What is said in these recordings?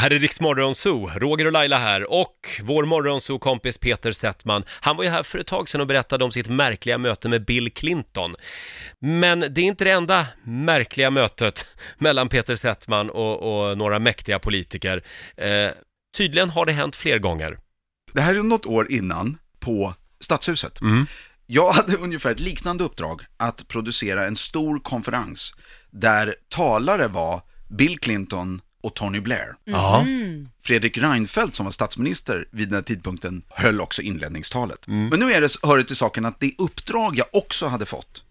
Här är Rix Morgonzoo, Roger och Laila här och vår Morgonzoo-kompis Peter Settman. Han var ju här för ett tag sedan och berättade om sitt märkliga möte med Bill Clinton. Men det är inte det enda märkliga mötet mellan Peter Settman och, och några mäktiga politiker. Eh, tydligen har det hänt fler gånger. Det här är något år innan på Stadshuset. Mm. Jag hade ungefär ett liknande uppdrag att producera en stor konferens där talare var Bill Clinton och Tony Blair. Ja. Fredrik Reinfeldt som var statsminister vid den här tidpunkten höll också inledningstalet. Men nu är det, hör det till saken att det uppdrag jag också hade fått,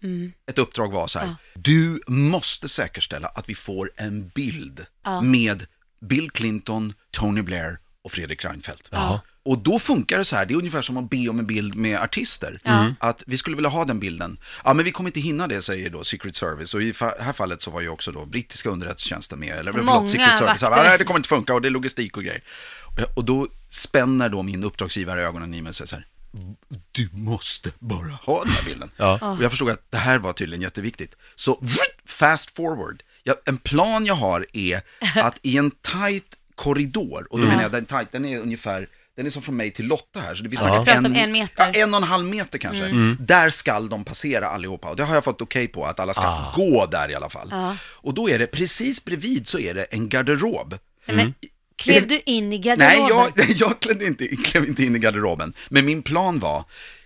ett uppdrag var så här, du måste säkerställa att vi får en bild med Bill Clinton, Tony Blair och Fredrik Reinfeldt. Ja. Och då funkar det så här, det är ungefär som att be om en bild med artister. Att vi skulle vilja ha den bilden. Ja, men vi kommer inte hinna det, säger då Secret Service. Och i fa- här fallet så var ju också då brittiska underrättelsetjänsten med. Eller Många förlåt, Secret Service. vakter. Ja, nej, det kommer inte funka och det är logistik och grejer. Och- Och då spänner då min uppdragsgivare ögonen i mig och säger så här. Du måste bara ha den här bilden. Ja. Och jag förstod att det här var tydligen jätteviktigt. Så fast forward. Jag, en plan jag har är att i en tight korridor, och då menar jag den tight, den är ungefär, den är som från mig till Lotta här, så det vi snackar pratar om en meter. Ja, en och en halv meter kanske. Där skall de passera allihopa. Och det har jag fått okej på, att alla ska gå där i alla fall. Och då är det, precis bredvid så är det en garderob. Men, klev du in i garderoben? Nej, jag, jag klev, inte, klev inte in i garderoben. Men min plan var,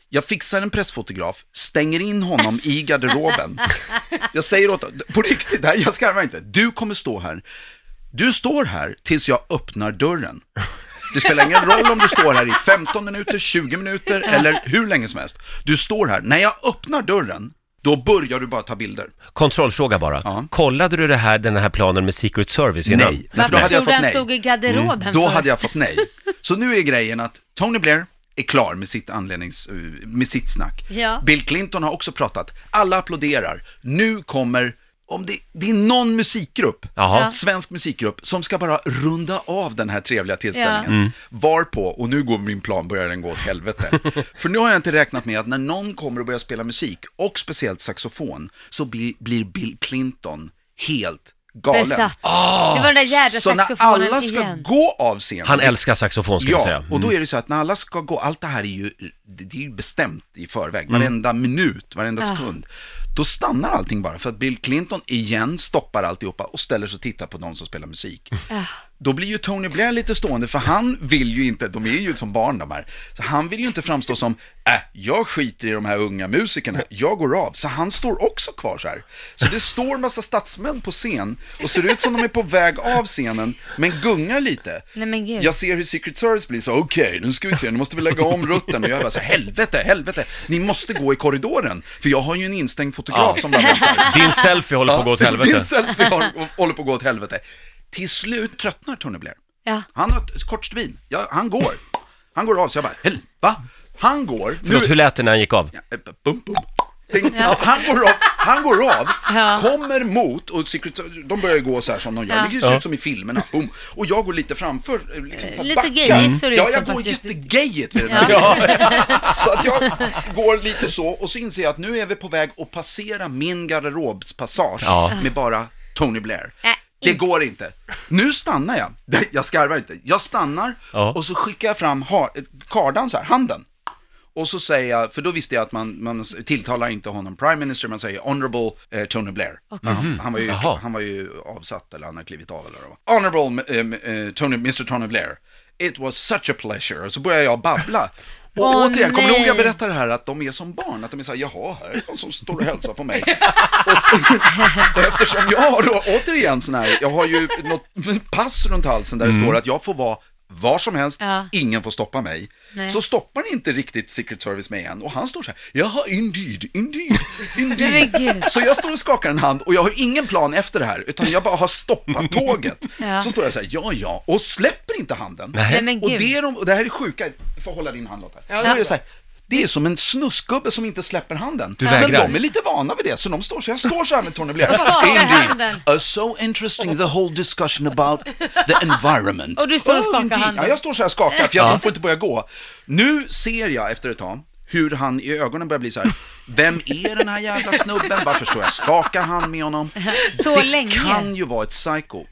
jag fixar en pressfotograf, stänger in honom i garderoben. Jag säger åt på riktigt, jag skarvar inte, du kommer stå här. Du står här tills jag öppnar dörren. Det spelar ingen roll om du står här i 15 minuter, 20 minuter eller hur länge som helst. Du står här, när jag öppnar dörren, då börjar du bara ta bilder. Kontrollfråga bara. Ja. Kollade du det här, den här planen med Secret Service innan? Nej, för då Varför hade jag fått nej. stod i garderoben Då för? hade jag fått nej. Så nu är grejen att Tony Blair är klar med sitt anlednings, eh, med sitt snack. Ja. Bill Clinton har också pratat. Alla applåderar. Nu kommer, om det, det är någon musikgrupp, Jaha. Ja. svensk musikgrupp, som ska bara runda av den här trevliga tillställningen. Varpå, och nu går min plan, börjar den gå åt helvete. För nu har jag inte räknat med att när någon kommer och börjar spela musik, och speciellt saxofon, så blir, blir Bill Clinton helt galen. Besatt. Det var den där jädra Så när alla ska igen. gå av scenen, Han älskar saxofon ska Ja, säga. Mm. och då är det så att när alla ska gå, allt det här är ju, det är ju bestämt i förväg, varenda minut, varenda Ah. sekund. Då stannar allting bara för att Bill Clinton igen stoppar alltihopa och ställer sig och tittar på de som spelar musik. Då blir ju Tony Blair lite stående för han vill ju inte, de är ju som barn de här, så han vill ju inte framstå som, äh, jag skiter i de här unga musikerna, jag går av. Så han står också kvar så här. Så det står massa statsmän på scen och ser ut som de är på väg av scenen, men gungar lite. Nej men gud. Jag ser hur Secret Service blir så, okej, nu ska vi se, nu måste vi lägga om rutten. Och jag bara så helvete, helvete, ni måste gå i korridoren. För jag har ju en instängd fotograf Ja. som bara väntar. Din selfie håller på att gå åt Din helvete. selfie har, håller på att gå åt helvete. Till slut tröttnar Tony Blair. Ja. Han har ett kort svin, ja, han går. Han går av, så jag bara, va? Han går, Förlåt, hur lät det när han gick av? Ja, eh, bum, bum. Ding. Ja, han, går av, han går av, Ja. kommer mot, och Secret, de börjar gå så här som de gör, Ja. det ser ut som i filmerna, boom. Och jag går lite framför, eh, liksom, Lite backar. gayigt ser det Ja, jag går jättegayigt vid den här Så att jag går lite så, och så inser jag att nu är vi på väg att passera min garderobspassage Ja. med bara Tony Blair. Det går inte. Nu stannar jag. Jag skarvar inte. Jag stannar Ja. och så skickar jag fram kardan så här, handen. Och så säger jag, för då visste jag att man, man tilltalar inte honom prime minister, man säger honorable eh, Tony Blair. Han, han, var ju, Jaha. han var ju avsatt, eller han har klivit av eller vad. Honorable eh, eh, Tony, Mr Tony Blair. It was such a pleasure. Och så börjar jag babbla. Och Åh, återigen, kommer du ihåg jag berättade det här att de är som barn? Att de är såhär, jaha, här är någon som står och hälsar på mig. och så, eftersom jag har då, återigen sån här, jag har ju något pass runt halsen där det står att jag får vara var som helst, Ja. ingen får stoppa mig. Nej. Så stoppar inte riktigt Secret Service mig än. Och han står så här, jaha, indeed, indeed, indeed. Så jag står och skakar en hand och jag har ingen plan efter det här, utan jag bara har stoppat tåget. Ja. Så står jag så här, ja, ja, och släpper inte handen. Nej men Och det, är de, och det här är sjuka, får hålla din hand Lotta. Ja, då är det, så här, det är som en snuskgubbe som inte släpper handen. Du Men vägrar. de är lite vana vid det, så de står så jag står så här med Tony Blair. Och skakar handen. Uh, so interesting the whole discussion about the environment. Och du står och skakar indeed. handen. Ja, jag står så här och skakar, för jag, de får inte börja gå. Nu ser jag efter ett tag hur han i ögonen börjar bli så här, vem är den här jävla snubben? Varför står jag och skakar hand med honom? Så det länge. kan ju vara ett psycho.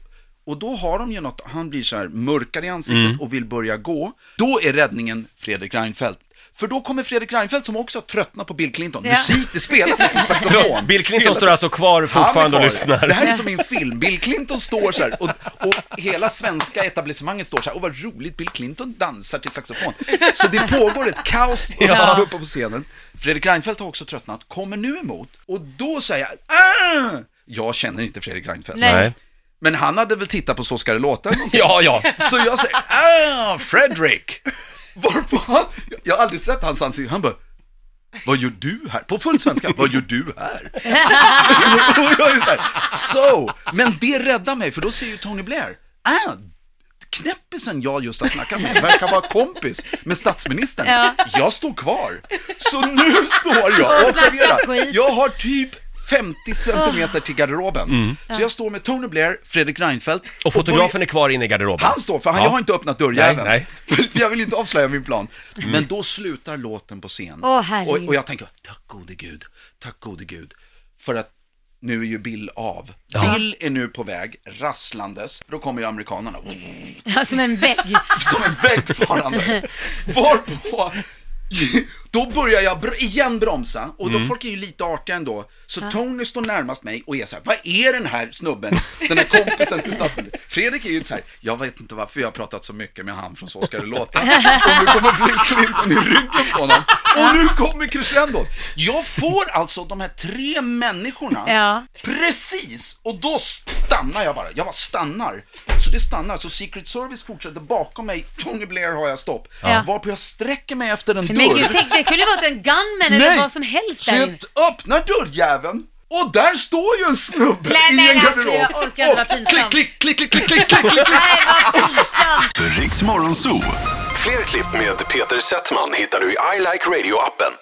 Och då har de ju något, han blir så här mörkare i ansiktet och vill börja gå. Då är räddningen Fredrik Reinfeldt. För då kommer Fredrik Reinfeldt som också har tröttnat på Bill Clinton. Ja. Musik, det spelas alltså saxofon. Bill Clinton Hela står alltså kvar fortfarande och lyssnar. Det här är som i en film. Bill Clinton står så här och, och hela svenska etablissemanget står så här. Och vad roligt, Bill Clinton dansar till saxofon. Så det pågår ett kaos Ja. uppe på scenen. Fredrik Reinfeldt har också tröttnat, kommer nu emot och då säger jag ah! Jag känner inte Fredrik Reinfeldt. Nej. Men han hade väl tittat på Så ska det låta. Ja, ja. Så jag säger ah, Fredrik! Varpå han, jag har aldrig sett hans ansikte, han bara vad gör du här? På full svenska, vad gör du här? och jag är så här, so, men det räddar mig, för då säger ju Tony Blair, ah, knäppisen jag just har snackat med verkar vara kompis med statsministern. Ja. Jag står kvar. Så nu står jag, Och observera, jag har typ 50 centimeter till garderoben. Mm. Så jag står med Tony Blair, Fredrik Reinfeldt. Och fotografen är kvar inne i garderoben. Han står, för han, Ja. jag har inte öppnat dörrjäveln. Nej, För jag vill inte avslöja min plan. Men då slutar låten på scen. Herregud. och, och jag tänker, tack gode gud, tack gode gud. För att nu är ju Bill av. Ja. Bill är nu på väg, rasslandes. Då kommer ju amerikanerna, Ja, som en vägg. som en vägg farandes. Varpå, då börjar jag br- igen bromsa och Mm. då folk är ju lite artiga ändå. Så Tony står närmast mig och är så här, vad är den här snubben, den här kompisen till statsministern? Fredrik är ju så här, jag vet inte varför jag har pratat så mycket med han från Så ska det låta. Och nu kommer Bill Clinton i ryggen på honom. Och nu kommer crescendon. Jag får alltså de här tre människorna Ja. Precis! Och då stannar jag bara. Jag bara stannar. Så det stannar. Så Secret Service fortsätter bakom mig. Tony Blair har jag stopp. Ja. Varpå jag sträcker mig efter en Men dörr. gud, tänk, det kunde varit en gunman eller vad som helst där inne. öppnar dörrjäveln. Och där står ju en snubbe Nej, i men en alltså, garderob. jag orkar inte, vad pinsamt. klick, klick, klick, klick, klick, klick, klick, klick. Nej, vad pinsamt. Riks Morgonzoo. Fler klipp med Peter Settman hittar du i I Like Radio-appen.